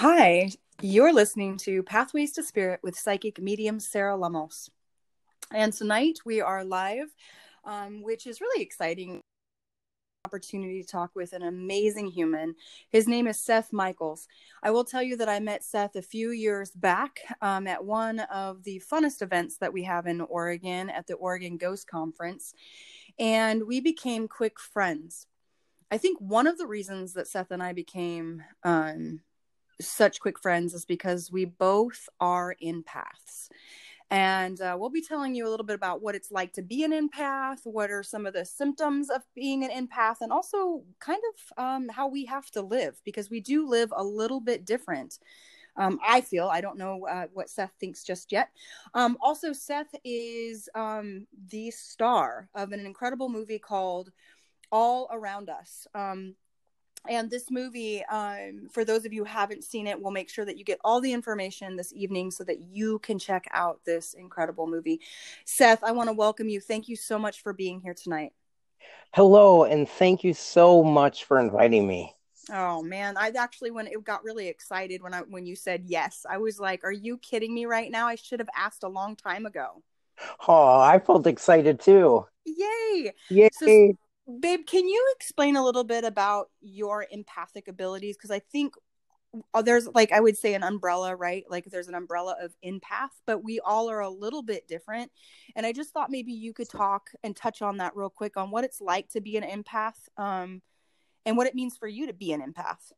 Hi, you're listening to Pathways to Spirit with psychic medium Sarah Lamos. And tonight we are live, um, which is really exciting opportunity to talk with an amazing human. His name is Seth Michaels. I will tell you that I met Seth a few years back um, at one of the funnest events that we have in Oregon at the Oregon Ghost Conference, and we became quick friends. I think one of the reasons that Seth and I became um, such quick friends is because we both are empaths. And uh, we'll be telling you a little bit about what it's like to be an empath, what are some of the symptoms of being an empath, and also kind of um, how we have to live because we do live a little bit different. Um, I feel. I don't know uh, what Seth thinks just yet. Um, also, Seth is um, the star of an incredible movie called All Around Us. And this movie um, for those of you who haven't seen it we'll make sure that you get all the information this evening so that you can check out this incredible movie. Seth i want to welcome you. Thank you so much for being here tonight. Hello and thank you so much for inviting me. Oh man. I actually when it got really excited when i when you said yes i was like are you kidding me right now? I should have asked a long time ago. Oh i felt excited too. Yay! Yay! So, babe can you explain a little bit about your empathic abilities? Because i think uh, there's like i would say an umbrella right? Like there's an umbrella of empath but we all are a little bit different. And i just thought maybe you could talk and touch on that real quick on what it's like to be an empath um, and what it means for you to be an empath.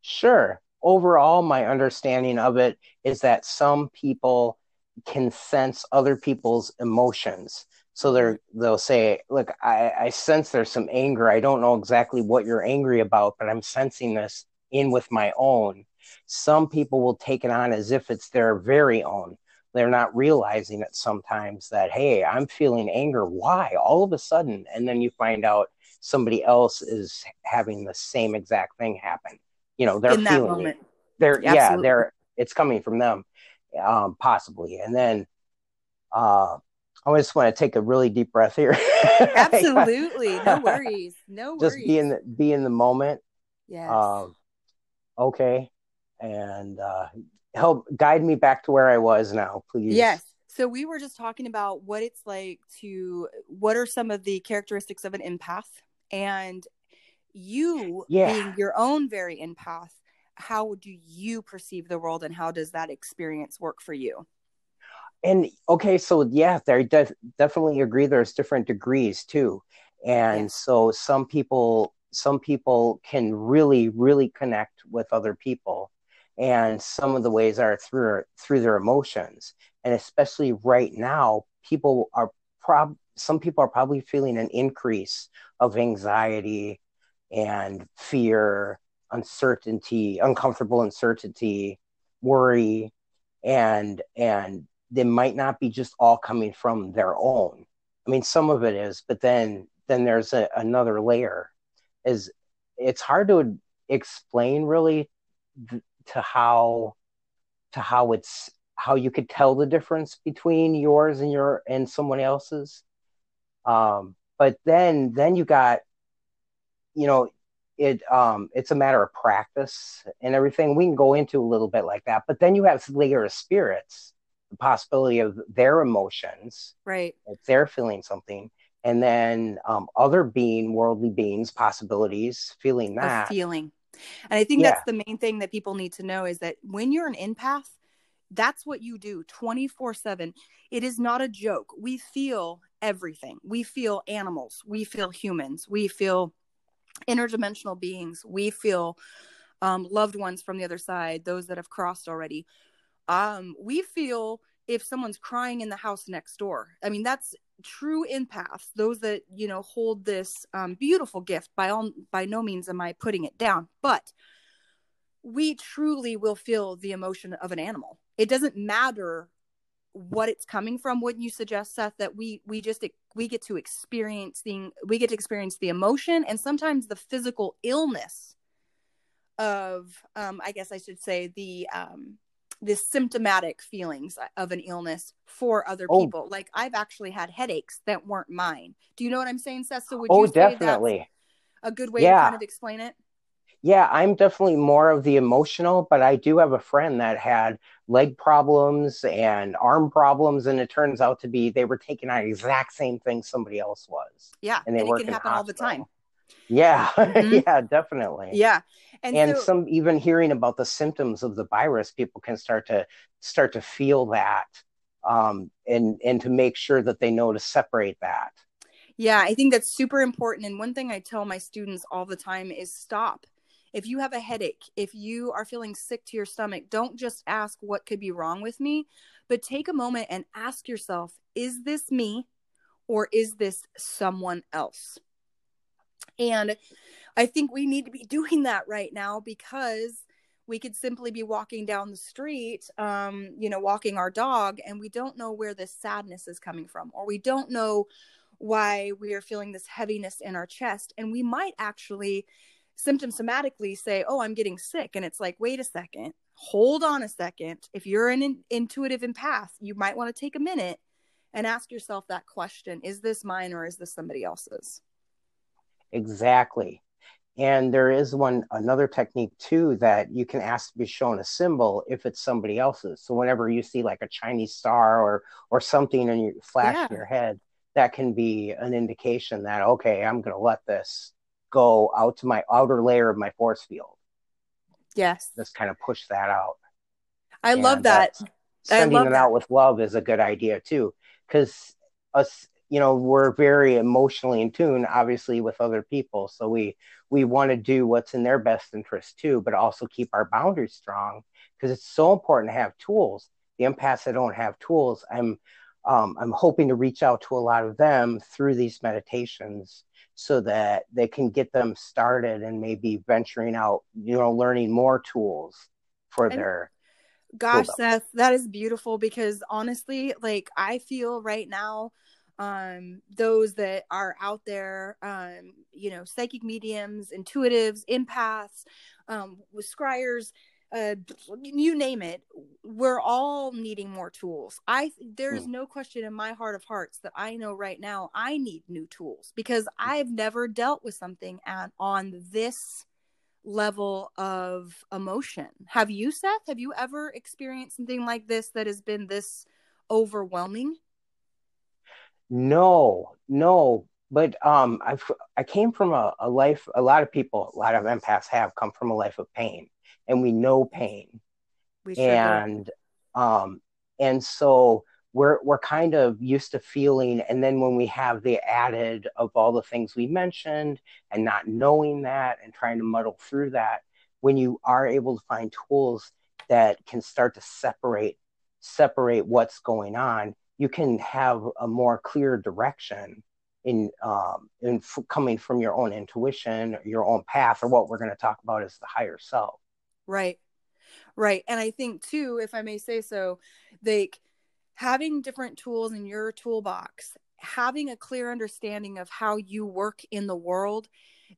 Sure. Overall my understanding of it is that some people can sense other people's emotions so they're they'll say, "Look, I, I sense there's some anger. I don't know exactly what you're angry about, but I'm sensing this in with my own." Some people will take it on as if it's their very own. They're not realizing it sometimes that, "Hey, I'm feeling anger. Why? All of a sudden?" And then you find out somebody else is having the same exact thing happen. You know, they're in feeling moment. it. They're yeah, they're it's coming from them, um, possibly, and then. Uh, I just want to take a really deep breath here. Absolutely, no worries, no worries. Just be in the be in the moment. Yes. Um, okay, and uh, help guide me back to where I was now, please. Yes. So we were just talking about what it's like to what are some of the characteristics of an empath, and you yeah. being your own very empath. How do you perceive the world, and how does that experience work for you? And okay so yeah they def- definitely agree there's different degrees too. And yes. so some people some people can really really connect with other people. And some of the ways are through through their emotions. And especially right now people are prob some people are probably feeling an increase of anxiety and fear uncertainty uncomfortable uncertainty worry and and they might not be just all coming from their own. I mean, some of it is, but then then there's a, another layer. Is it's hard to explain really to how to how it's how you could tell the difference between yours and your and someone else's. Um, but then then you got, you know, it um it's a matter of practice and everything. We can go into a little bit like that, but then you have layer of spirits the possibility of their emotions, right? If they're feeling something, and then um, other being worldly beings possibilities feeling that feeling. And I think yeah. that's the main thing that people need to know is that when you're an empath, that's what you do 24 7. It is not a joke. We feel everything. We feel animals. We feel humans. We feel interdimensional beings. We feel um, loved ones from the other side, those that have crossed already um, we feel if someone's crying in the house next door. I mean, that's true empaths, those that, you know, hold this um, beautiful gift. By all by no means am I putting it down, but we truly will feel the emotion of an animal. It doesn't matter what it's coming from. Wouldn't you suggest, Seth, that we we just we get to experiencing we get to experience the emotion and sometimes the physical illness of um I guess I should say the um the symptomatic feelings of an illness for other oh. people. Like I've actually had headaches that weren't mine. Do you know what I'm saying, Seth? So would oh, you definitely. a good way yeah. to kind of explain it? yeah, I'm definitely more of the emotional, but I do have a friend that had leg problems and arm problems, and it turns out to be they were taking on exact same thing somebody else was. Yeah, and they and it can happen all the hospital. time. Yeah, Mhm. yeah, definitely. Yeah, and, and so some even hearing about the symptoms of the virus people can start to start to feel that um, and and to make sure that they know to separate that Yeah, I think that's super important. And one thing I tell my students all the time is stop. If you have a headache, if you are feeling sick to your stomach, don't just ask what could be wrong with me, but take a moment and ask yourself, is this me or is this someone else? And I think we need to be doing that right now because we could simply be walking down the street, um, you know, walking our dog, and we don't know where this sadness is coming from, or we don't know why we are feeling this heaviness in our chest. And we might actually symptomatically say, Oh, I'm getting sick. And it's like, wait a second, hold on a second. If you're an in- intuitive empath, you might want to take a minute and ask yourself that question Is this mine or is this somebody else's? exactly and there is one another technique too that you can ask to be shown a symbol if it's somebody else's so whenever you see like a chinese star or or something in your flash Yeah. in your head that can be an indication that okay i'm going to let this go out to my outer layer of my force field Yes. just kind of push that out I love that. that's- I sending love it that. out with love is a good idea too because us you know we're very emotionally in tune obviously with other people so we we want to do what's in their best interest too but also keep our boundaries strong because it's so important to have tools the empaths that don't have tools i'm um, i'm hoping to reach out to a lot of them through these meditations so that they can get them started and maybe venturing out you know learning more tools for And- their Gosh. Seth, that is beautiful because honestly, like I feel right now, um, those that are out there, um, you know, psychic mediums, intuitives, empaths, um, scryers, uh, you name it, we're all needing more tools. I there's no question in my heart of hearts that I know right now I need new tools because I've never dealt with something at on this level of emotion. Have you, Seth? Have you ever experienced something like this that has been this overwhelming? No, no. But um, I've I came from a, a life. A lot of people, a lot of empaths have come from a life of pain, and we know pain, We sure do. and um, and so we're we're kind of used to feeling. And then when we have the added of all the things we mentioned, and not knowing that, and trying to muddle through that, when you are able to find tools that can start to separate separate what's going on you can have a more clear direction in um in f- coming from your own intuition your own path or what we're going to talk about is the higher self Right. Right. And I think too, if I may say so, like having different tools in your toolbox, having a clear understanding of how you work in the world,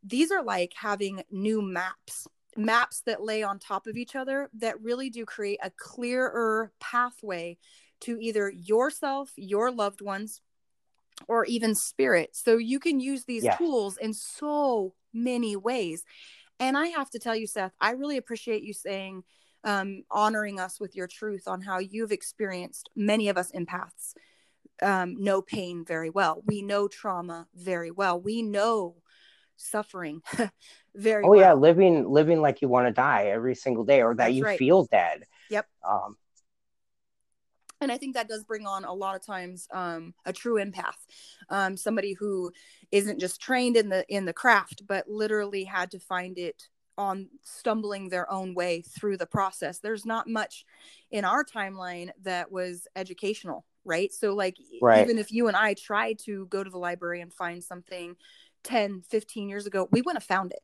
these are like having new maps, maps that lay on top of each other that really do create a clearer pathway to either yourself, your loved ones, or even spirit. So you can use these Yes. tools in so many ways. And I have to tell you, Seth, I really appreciate you saying, um, honoring us with your truth on how you've experienced many of us empaths um, know pain very well. We know trauma very well. We know suffering very oh well. yeah living living like you want to die every single day or that That's you right. feel dead Yep. um and i think that does bring on a lot of times um, a true empath um, somebody who isn't just trained in the in the craft but literally had to find it on stumbling their own way through the process. There's not much in our timeline that was educational right? So like Right. even if you and i tried to go to the library and find something 10 15 years ago we wouldn't have found it.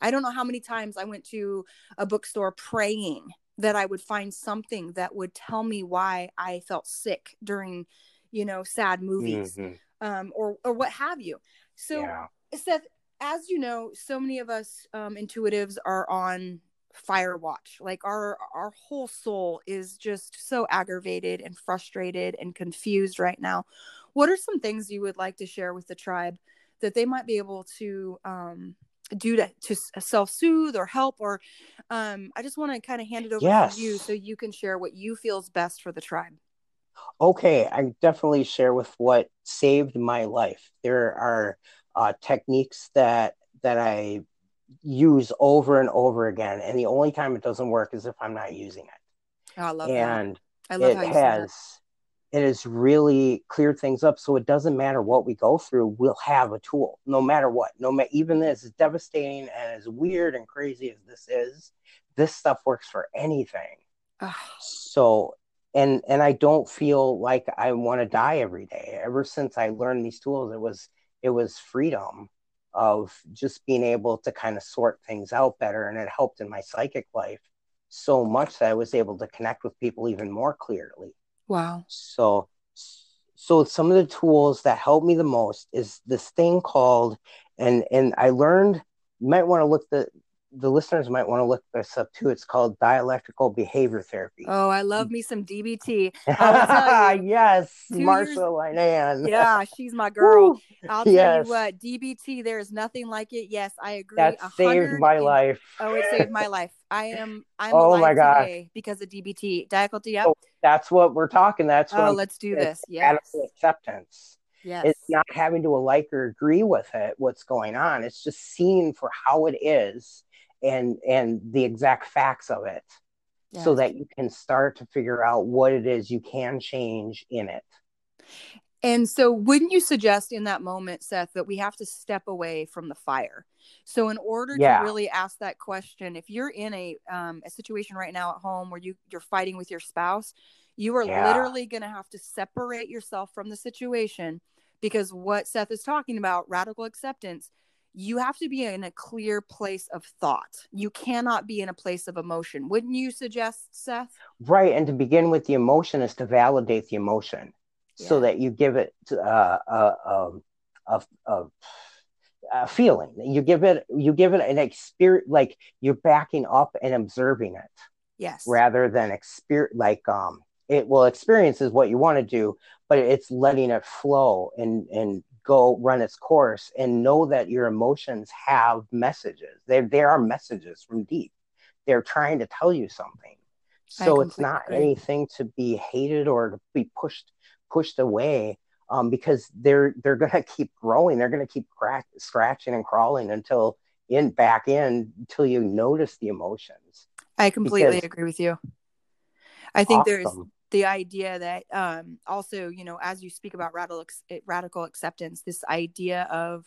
I don't know how many times i went to a bookstore praying that I would find something that would tell me why I felt sick during, you know, sad movies, mhm, um, or or what have you. So, yeah Seth, as you know, so many of us um, intuitives are on fire watch. Like our our whole soul is just so aggravated and frustrated and confused right now. What are some things you would like to share with the tribe that they might be able to um, do to, to self-soothe or help or um, i just want to kind of hand it over Yes. to you so you can share what you feels best for the tribe Okay, I definitely share with what saved my life. There are uh, techniques that that I use over and over again, and the only time it doesn't work is if I'm not using it. oh, i love that And i love it how you that. has it has really cleared things up. So it doesn't matter what we go through, we'll have a tool, no matter what. No matter even as devastating and as weird and crazy as this is, this stuff works for anything. Ugh. So and and I don't feel like I want to die every day. Ever since I learned these tools, it was it was freedom of just being able to kind of sort things out better and it helped in my psychic life so much that I was able to connect with people even more clearly. Wow. So so some of the tools that help me the most is this thing called and and I learned you might want to look the the listeners might want to look this up too. It's called dialectical behavior therapy. oh i love me some dbt I will tell you, yes, Marsha Linehan. yeah she's my girl i'll tell Yes. you what dbt there is nothing like it yes i agree That saved my and- life. oh it saved my life i am i'm Oh my god! because of dbt dialectical. yep. So That's what we're talking. That's oh, what oh I'm let's do this yes radical acceptance. yes It's not having to like or agree with it, what's going on. It's just seeing for how it is and and the exact facts of it. So that you can start to figure out what it is you can change in it. And so, wouldn't you suggest in that moment, Seth, that we have to step away from the fire? So, in order Yeah. to really ask that question, if you're in a um, a situation right now at home where you you're fighting with your spouse, you are Yeah. literally going to have to separate yourself from the situation because what Seth is talking about, radical acceptance, you have to be in a clear place of thought. You cannot be in a place of emotion. Wouldn't you suggest, Seth? Right. And to begin with the emotion is to validate the emotion so that you give it uh, a, a, a, a, a feeling. You give it, you give it an experience, like you're backing up and observing it Yes. rather than experience, like, um, it well, experience is what you want to do, but it's letting it flow and, and go run its course and know that your emotions have messages. They, they are messages from deep. They're trying to tell you something. So it's not agree. anything to be hated or to be pushed pushed away um, because they're they're gonna keep growing. They're gonna keep crack, scratching and crawling until in back in until you notice the emotions. I completely because- agree with you. I think there's Awesome. The idea that um also you know as you speak about radical radical acceptance this idea of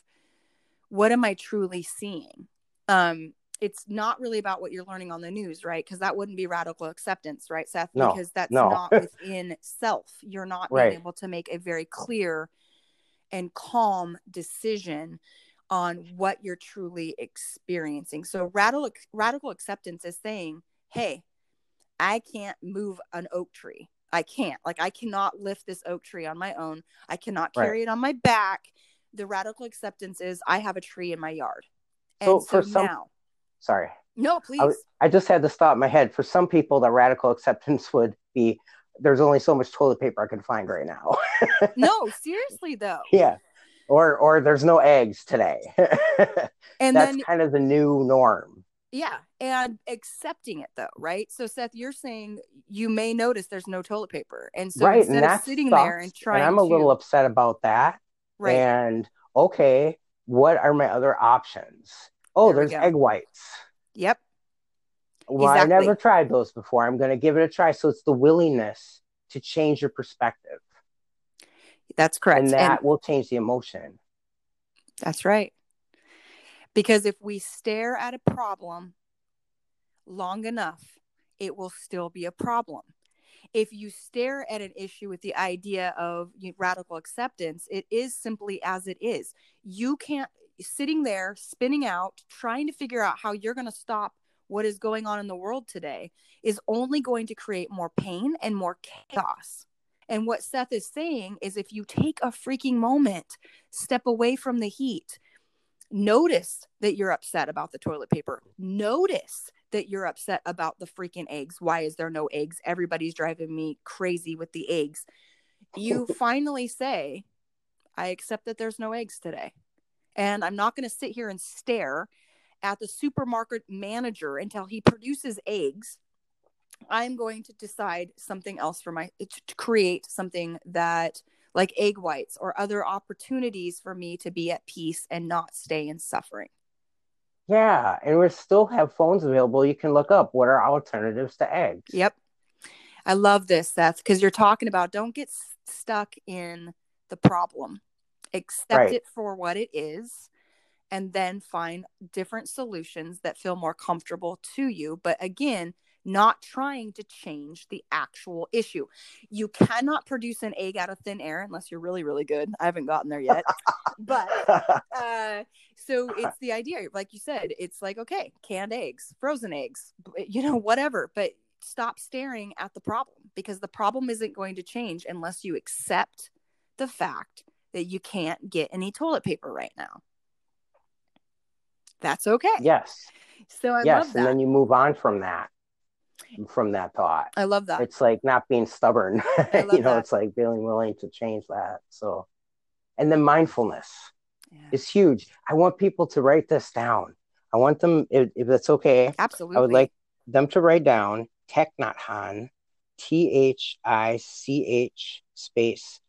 what am i truly seeing um it's not really about what you're learning on the news right because that wouldn't be radical acceptance right seth No, because that's no. not within self you're not being Right. able to make a very clear and calm decision on what you're truly experiencing so radical radical acceptance is saying hey I can't move an oak tree. I can't. Like I cannot lift this oak tree on my own. I cannot Right. carry it on my back. The radical acceptance is I have a tree in my yard. So And so, for some- now, Sorry. no, please. I, I just had this thought in my head. For some people, the radical acceptance would be there's only so much toilet paper I can find right now. no, seriously though. yeah. Or or there's no eggs today. And That's then kind of the new norm. yeah, and accepting it though, right? So Seth, you're saying you may notice there's no toilet paper, and so right. instead And of sitting there and trying, I'm a to, little upset about that. right, And okay, what are my other options? Oh, There there's egg whites. yep, Well, Exactly. I never tried those before. I'm going to give it a try. So it's the willingness to change your perspective, that's correct. and And- that will change the emotion. That's right. Because if we stare at a problem long enough, it will still be a problem. If you stare at an issue with the idea of radical acceptance, it is simply as it is. You can't, sitting there spinning out, trying to figure out how you're going to stop what is going on in the world today, is only going to create more pain and more chaos. And what Seth is saying is if you take a freaking moment, step away from the heat, notice that you're upset about the toilet paper, notice that you're upset about the freaking eggs. Why is there no eggs? Everybody's driving me crazy with the eggs. You finally say, I accept that there's no eggs today. And I'm not going to sit here and stare at the supermarket manager until he produces eggs i'm going to decide something else for my to create something that like egg whites or other opportunities for me to be at peace and not stay in suffering yeah and we still have phones available you can look up. What are alternatives to eggs? Yep. I love this seth because you're talking about don't get stuck in the problem. Accept right. it for what it is and then find different solutions that feel more comfortable to you. But again not trying to change the actual issue you cannot produce an egg out of thin air unless you're really really good i haven't gotten there yet but uh so it's the idea like you said it's like okay canned eggs frozen eggs you know whatever but stop staring at the problem because the problem isn't going to change unless you accept the fact that you can't get any toilet paper right now. That's okay. Yes. So I yes, love that. and then you move on from that, from that thought. I love that. It's like not being stubborn. you know, that. it's like being willing to change that. So, and then mindfulness yeah. is huge. I want people to write this down. I want them, if, if it's okay. Absolutely. I would like them to write down Hanh, T H I C H space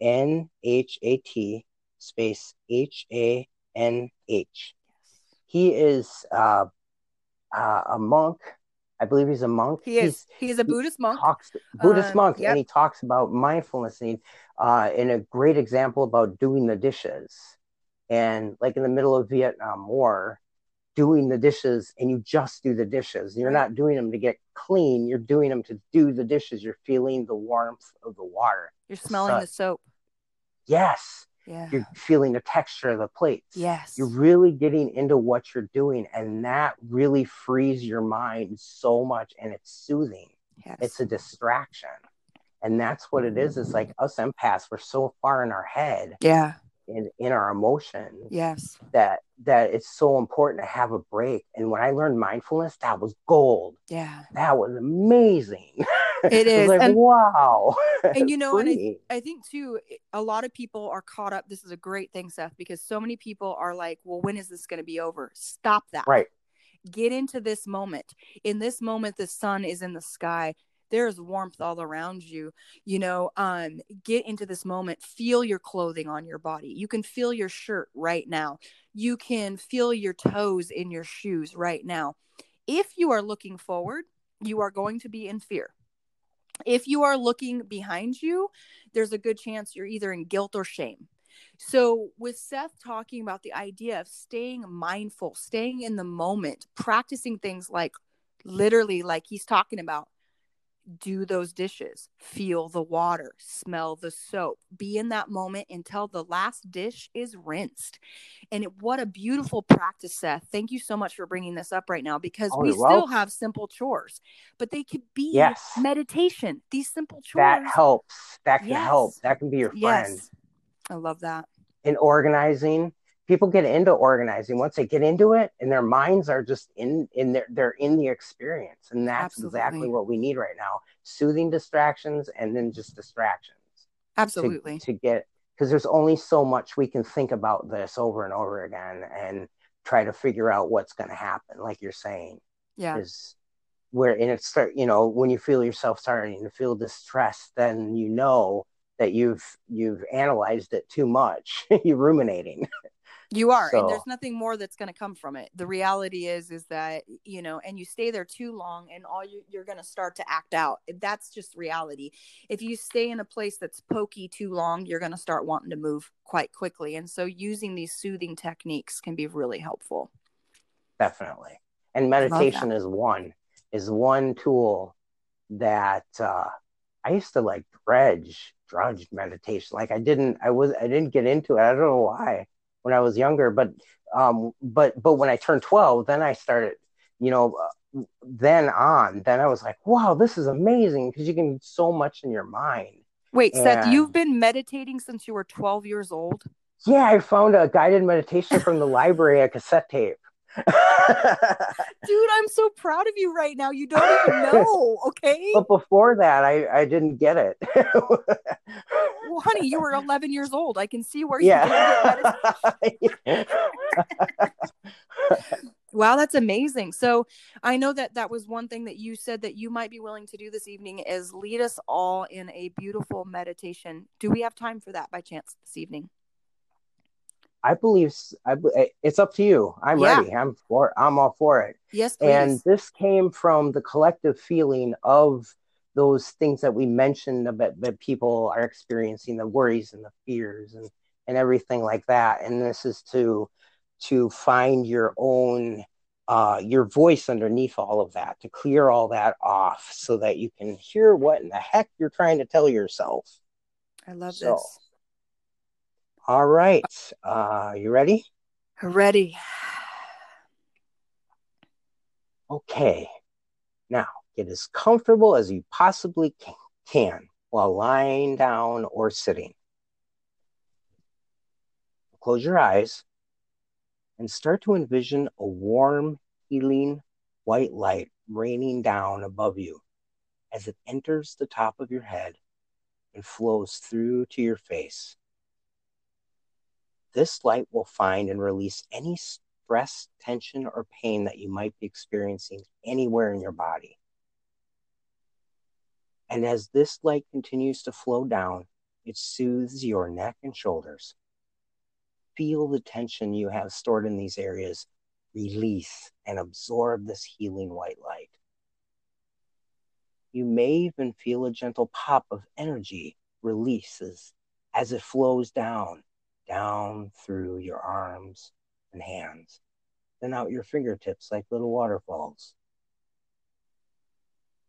N H A T space H A N H. He is uh, uh, a monk. I believe he's a monk. He is. He's, he's a Buddhist monk. Talks, Buddhist um, monk, yep. and he talks about mindfulness. And, uh, and a great example about doing the dishes, and like in the middle of Vietnam War, doing the dishes, and you just do the dishes. You're not doing them to get clean. You're doing them to do the dishes. You're feeling the warmth of the water. You're smelling the soap. Yes. Yeah. You're feeling the texture of the plates. Yes. You're really getting into what you're doing. And that really frees your mind so much and it's soothing. Yes. It's a distraction. And that's what it is. It's like us empaths, we're so far in our head. Yeah. In, in our emotions. Yes. That that it's so important to have a break. And when I learned mindfulness, that was gold. Yeah. That was amazing. It is. like, and, wow. and you know, and I, I think too, a lot of people are caught up. This is a great thing, Seth, because so many people are like, well, when is this going to be over? Stop that. Right. Get into this moment. In this moment, the sun is in the sky there's warmth all around you you know um get into this moment feel your clothing on your body you can feel your shirt right now you can feel your toes in your shoes right now if you are looking forward you are going to be in fear if you are looking behind you, there's a good chance you're either in guilt or shame. So, with Seth talking about the idea of staying mindful, staying in the moment, practicing things like literally, like he's talking about, do those dishes, feel the water, smell the soap, be in that moment until the last dish is rinsed. And it, what a beautiful practice, Seth. Thank you so much for bringing this up right now because oh, we still welcome. have simple chores, but they could be yes. meditation. These simple chores that helps. That can yes. help. That can be your friend. Yes. I love that. In organizing, people get into organizing. Once they get into it and their minds are just in in their they're in the experience. And that's Absolutely. exactly what we need right now soothing distractions and then just distractions Absolutely. to, to get because there's only so much we can think about this over and over again and try to figure out what's going to happen like you're saying. Yeah. Is where and it start you know when you feel yourself starting to feel distressed then you know that you've you've analyzed it too much. You're ruminating You are, So- and there's nothing more that's going to come from it. The reality is, is that you know, and you stay there too long, and all you, you're going to start to act out. That's just reality. If you stay in a place that's pokey too long, you're going to start wanting to move quite quickly. And so, using these soothing techniques can be really helpful. definitely and meditation is one is one tool that uh i used to like dredge drudge meditation like i didn't i was i didn't get into it i don't know why when i was younger but um but but when i turned 12 then i started you know uh, then on then i was like wow this is amazing because you can do so much in your mind Wait, Seth, you've been meditating since you were 12 years old. yeah i found a guided meditation from the library a cassette tape Dude, I'm so proud of you right now. You don't even know, okay? but before that i i didn't get it Well, honey, you were 11 years old. I can see where you yeah Wow, that's amazing. So I know that that was one thing that you said that you might be willing to do this evening is lead us all in a beautiful meditation. Do we have time for that by chance this evening? I believe I, eh, it's up to you. I'm yeah. ready. I'm for. I'm all for it. Yes, please. And this came from the collective feeling of those things that we mentioned about that people are experiencing, the worries and the fears and and everything like that. And this is to to find your own uh, your voice underneath all of that to clear all that off so that you can hear what in the heck you're trying to tell yourself. I love so, this. all right uh you ready? Ready. Okay now get as comfortable as you possibly can while lying down or sitting close your eyes and start to envision a warm, healing white light raining down above you as it enters the top of your head and flows through to your face. This light will find and release any stress, tension, or pain that you might be experiencing anywhere in your body. And as this light continues to flow down, it soothes your neck and shoulders feel the tension you have stored in these areas release and absorb this healing white light. You may even feel a gentle pop of energy releases as it flows down, down through your arms and hands, then out your fingertips like little waterfalls.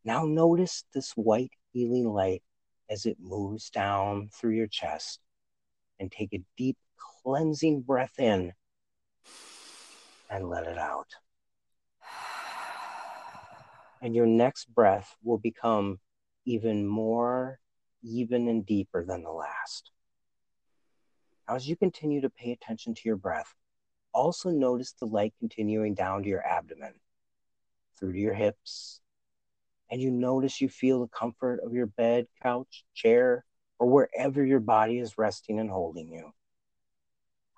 Now notice this white healing light as it moves down through your chest and take a deep cleansing breath in and let it out. And your next breath will become even more even and deeper than the last. As you continue to pay attention to your breath, also notice the light continuing down to your abdomen, through to your hips, and you notice you feel the comfort of your bed, couch, chair, or wherever your body is resting and holding you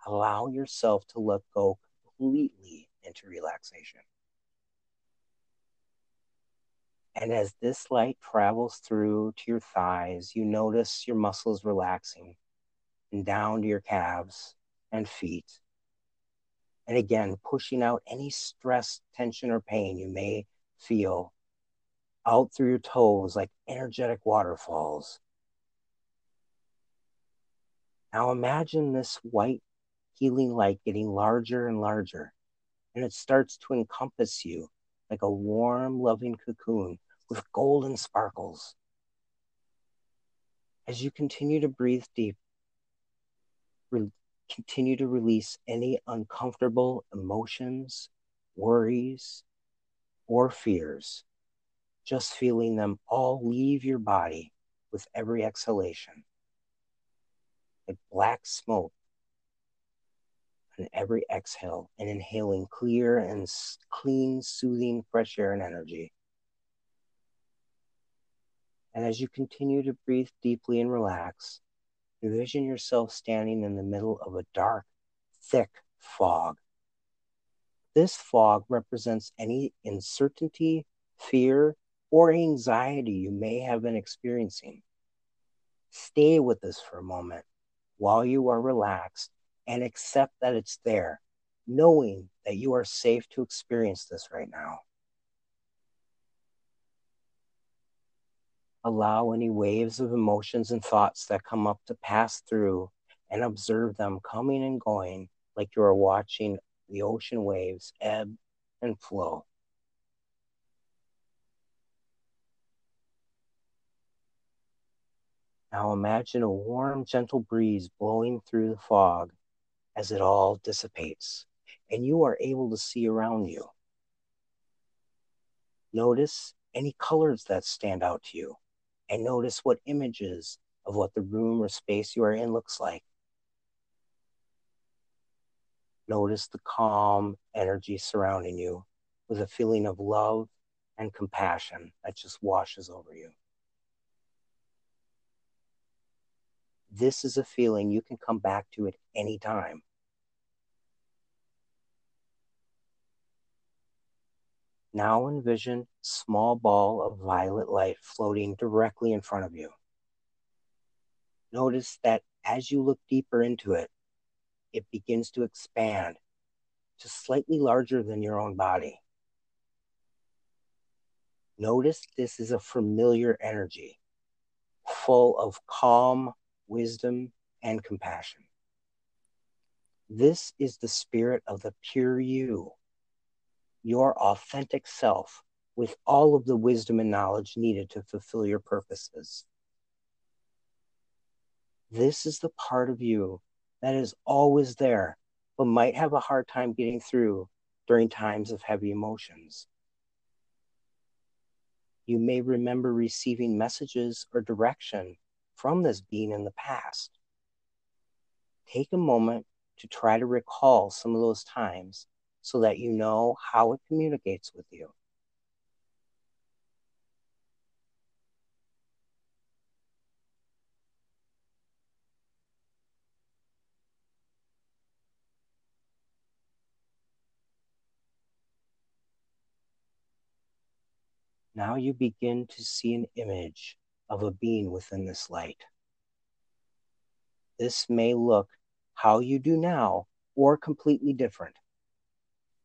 allow yourself to let go completely into relaxation. And as this light travels through to your thighs, you notice your muscles relaxing and down to your calves and feet. And again, pushing out any stress, tension, or pain you may feel out through your toes like energetic waterfalls. Now imagine this white healing light getting larger and larger. And it starts to encompass you like a warm, loving cocoon with golden sparkles. As you continue to breathe deep, re- continue to release any uncomfortable emotions, worries, or fears, just feeling them all leave your body with every exhalation. Like black smoke on every exhale and inhaling clear and clean, soothing, fresh air and energy. And as you continue to breathe deeply and relax, envision yourself standing in the middle of a dark, thick fog. This fog represents any uncertainty, fear, or anxiety you may have been experiencing. Stay with this for a moment while you are relaxed and accept that it's there, knowing that you are safe to experience this right now. Allow any waves of emotions and thoughts that come up to pass through and observe them coming and going like you are watching the ocean waves ebb and flow. Now imagine a warm, gentle breeze blowing through the fog as it all dissipates and you are able to see around you. Notice any colors that stand out to you and notice what images of what the room or space you are in looks like. Notice the calm energy surrounding you with a feeling of love and compassion that just washes over you. This is a feeling you can come back to at any time. Now envision small ball of violet light floating directly in front of you. Notice that as you look deeper into it, it begins to expand to slightly larger than your own body. Notice this is a familiar energy, full of calm, wisdom, and compassion. This is the spirit of the pure you, your authentic self, with all of the wisdom and knowledge needed to fulfill your purposes. This is the part of you that is always there, but might have a hard time getting through during times of heavy emotions. You may remember receiving messages or direction from this being in the past. Take a moment to try to recall some of those times so that you know how it communicates with you. Now you begin to see an image of a being within this light. This may look how you do now or completely different.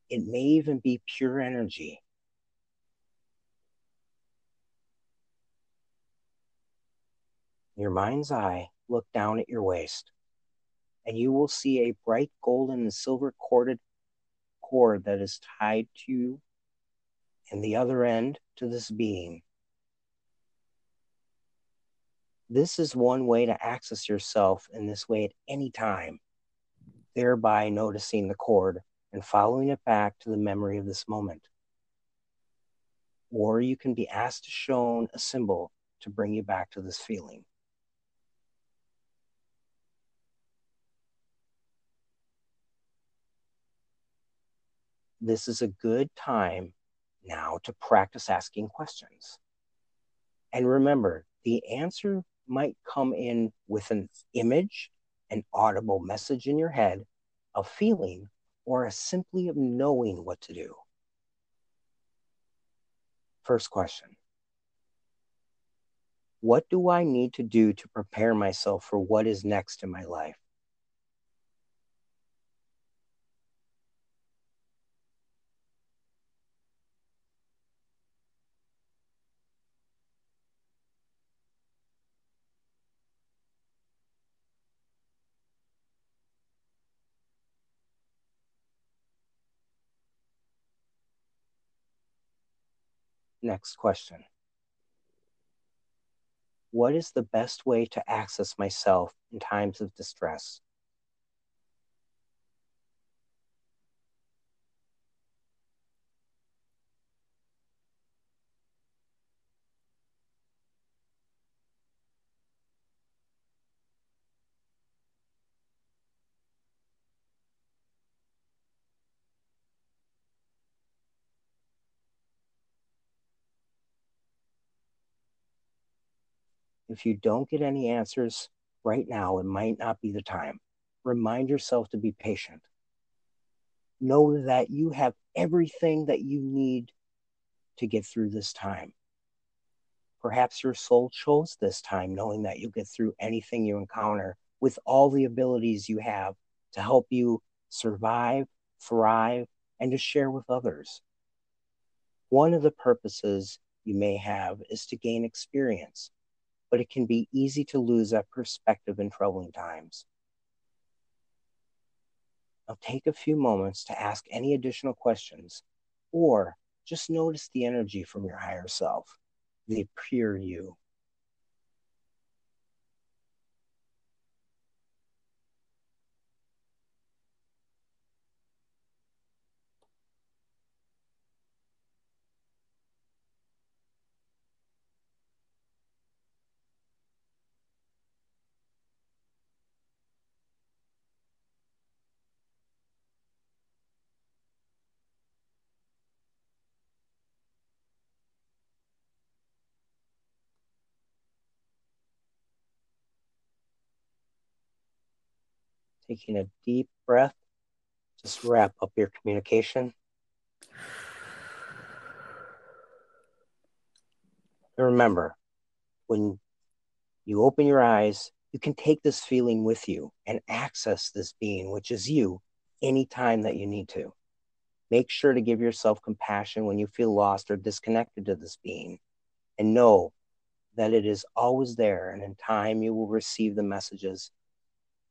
It may even be pure energy. Your mind's eye, look down at your waist, and you will see a bright golden and silver corded cord that is tied to you and the other end to this being. This is one way to access yourself in this way at any time, thereby noticing the cord and following it back to the memory of this moment. Or you can be asked to show a symbol to bring you back to this feeling. This is a good time now to practice asking questions. And remember, the answer might come in with an image, an audible message in your head, a feeling, or a simply of knowing what to do. First question What do I need to do to prepare myself for what is next in my life? Next question. What is the best way to access myself in times of distress? If you don't get any answers right now, it might not be the time. Remind yourself to be patient. Know that you have everything that you need to get through this time. Perhaps your soul chose this time knowing that you'll get through anything you encounter with all the abilities you have to help you survive, thrive, and to share with others. One of the purposes you may have is to gain experience but it can be easy to lose that perspective in troubling times. Now, take a few moments to ask any additional questions or just notice the energy from your higher self, the pure you. Taking a deep breath. Just wrap up your communication. And remember, when you open your eyes, you can take this feeling with you and access this being, which is you, anytime that you need to. Make sure to give yourself compassion when you feel lost or disconnected to this being, and know that it is always there, and in time you will receive the messages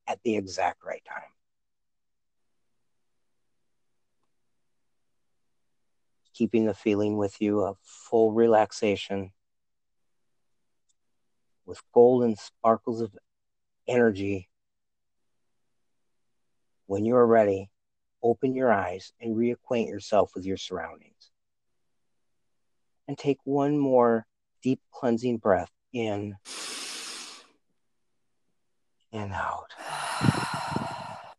at the exact right time. Keeping the feeling with you of full relaxation with golden sparkles of energy. When you are ready, open your eyes and reacquaint yourself with your surroundings. And take one more deep cleansing breath in and out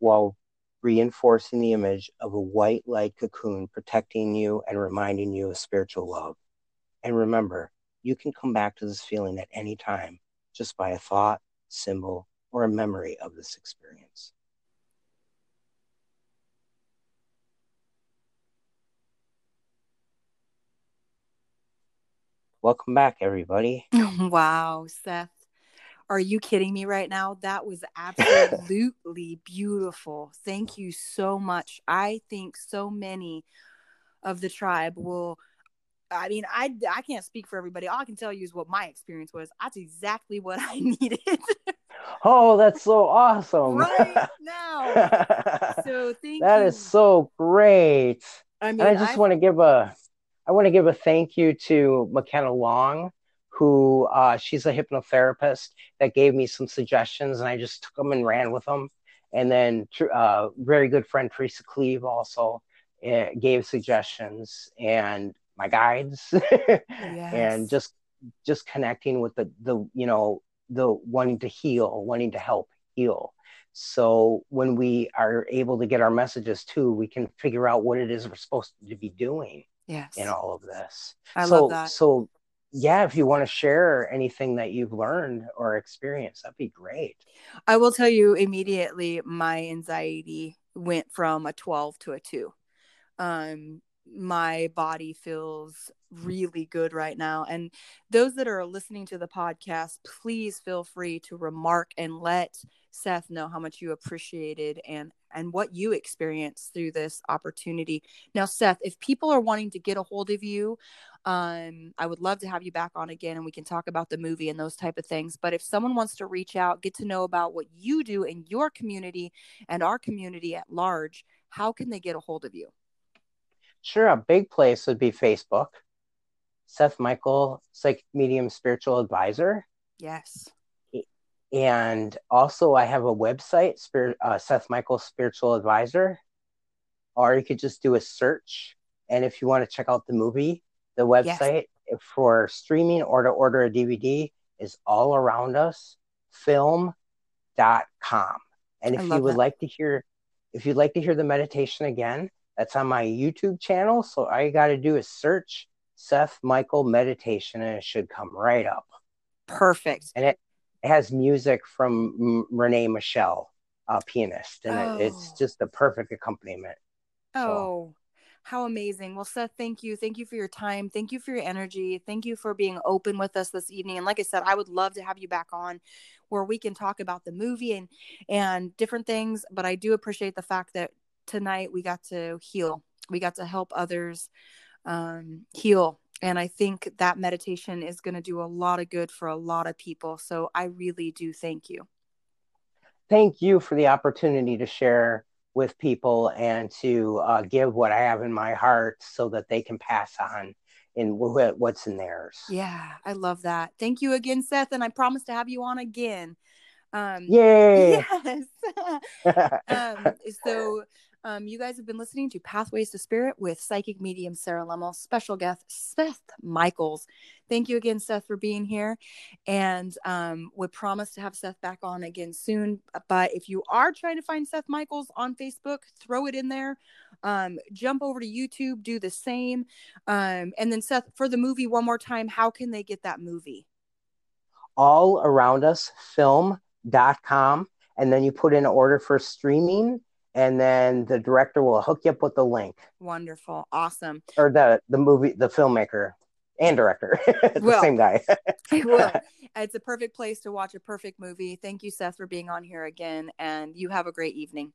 while reinforcing the image of a white light cocoon protecting you and reminding you of spiritual love. And remember, you can come back to this feeling at any time just by a thought, symbol, or a memory of this experience. Welcome back, everybody. Wow, Seth. Are you kidding me right now? That was absolutely beautiful. Thank you so much. I think so many of the tribe will I mean, I, I can't speak for everybody. All I can tell you is what my experience was. That's exactly what I needed. oh, that's so awesome. right now. So thank That you. is so great. I mean, and I just want to give a I want to give a thank you to McKenna Long, who uh, she's a hypnotherapist that gave me some suggestions, and I just took them and ran with them. And then, uh, very good friend Teresa Cleve also uh, gave suggestions and my guides, Yes. and just just connecting with the the you know the wanting to heal, wanting to help heal. So when we are able to get our messages too, we can figure out what it is we're supposed to be doing yes. in all of this. I so, love that. So, yeah, if you want to share anything that you've learned or experienced, that'd be great. I will tell you immediately my anxiety went from a 12 to a 2. Um my body feels really good right now and those that are listening to the podcast please feel free to remark and let Seth know how much you appreciated and and what you experienced through this opportunity. Now Seth, if people are wanting to get a hold of you, um I would love to have you back on again and we can talk about the movie and those type of things. But if someone wants to reach out, get to know about what you do in your community and our community at large, how can they get a hold of you? Sure, a big place would be Facebook. Seth Michael, Psychic Medium Spiritual Advisor. Yes. And also, I have a website, Spirit, uh, Seth Michael Spiritual Advisor. Or you could just do a search. And if you want to check out the movie, the website for streaming or to order a DVD is all around us film.com. And if you would that. like to hear, if you'd like to hear the meditation again, that's on my YouTube channel. So all you got to do is search Seth Michael Meditation and it should come right up. Perfect. And it has music from M- Renee Michelle, a pianist, and it, it's Oh. just the perfect accompaniment. So- Oh, how amazing. Well, Seth, thank you. Thank you for your time. Thank you for your energy. Thank you for being open with us this evening. And like I said, I would love to have you back on where we can talk about the movie and and different things, but I do appreciate the fact that tonight we got to heal. We got to help others um heal. And I think that meditation is going to do a lot of good for a lot of people. So I really do thank you. Thank you for the opportunity to share with people and to uh, give what I have in my heart so that they can pass on in wh- what's in theirs. Yeah, I love that. Thank you again, Seth. And I promise to have you on again. Um, Yay! Yes. um, so, um, you guys have been listening to Pathways to Spirit with psychic medium Sarah Lemmel, special guest Seth Michaels. Thank you again, Seth, for being here. And um, we promise to have Seth back on again soon. But if you are trying to find Seth Michaels on Facebook, throw it in there. Um, jump over to YouTube, do the same. Um, and then, Seth, for the movie, one more time, how can they get that movie? All around us film.com. And then you put in an order for streaming, and then the director will hook you up with the link Wonderful. Awesome. or the, the movie, the filmmaker. and director. the well, same guy. well, it's a perfect place to watch a perfect movie. Thank you, Seth, for being on here again, and you have a great evening.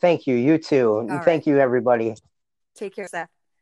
Thank you. You too. All Thank right. you, everybody. Take care, Seth.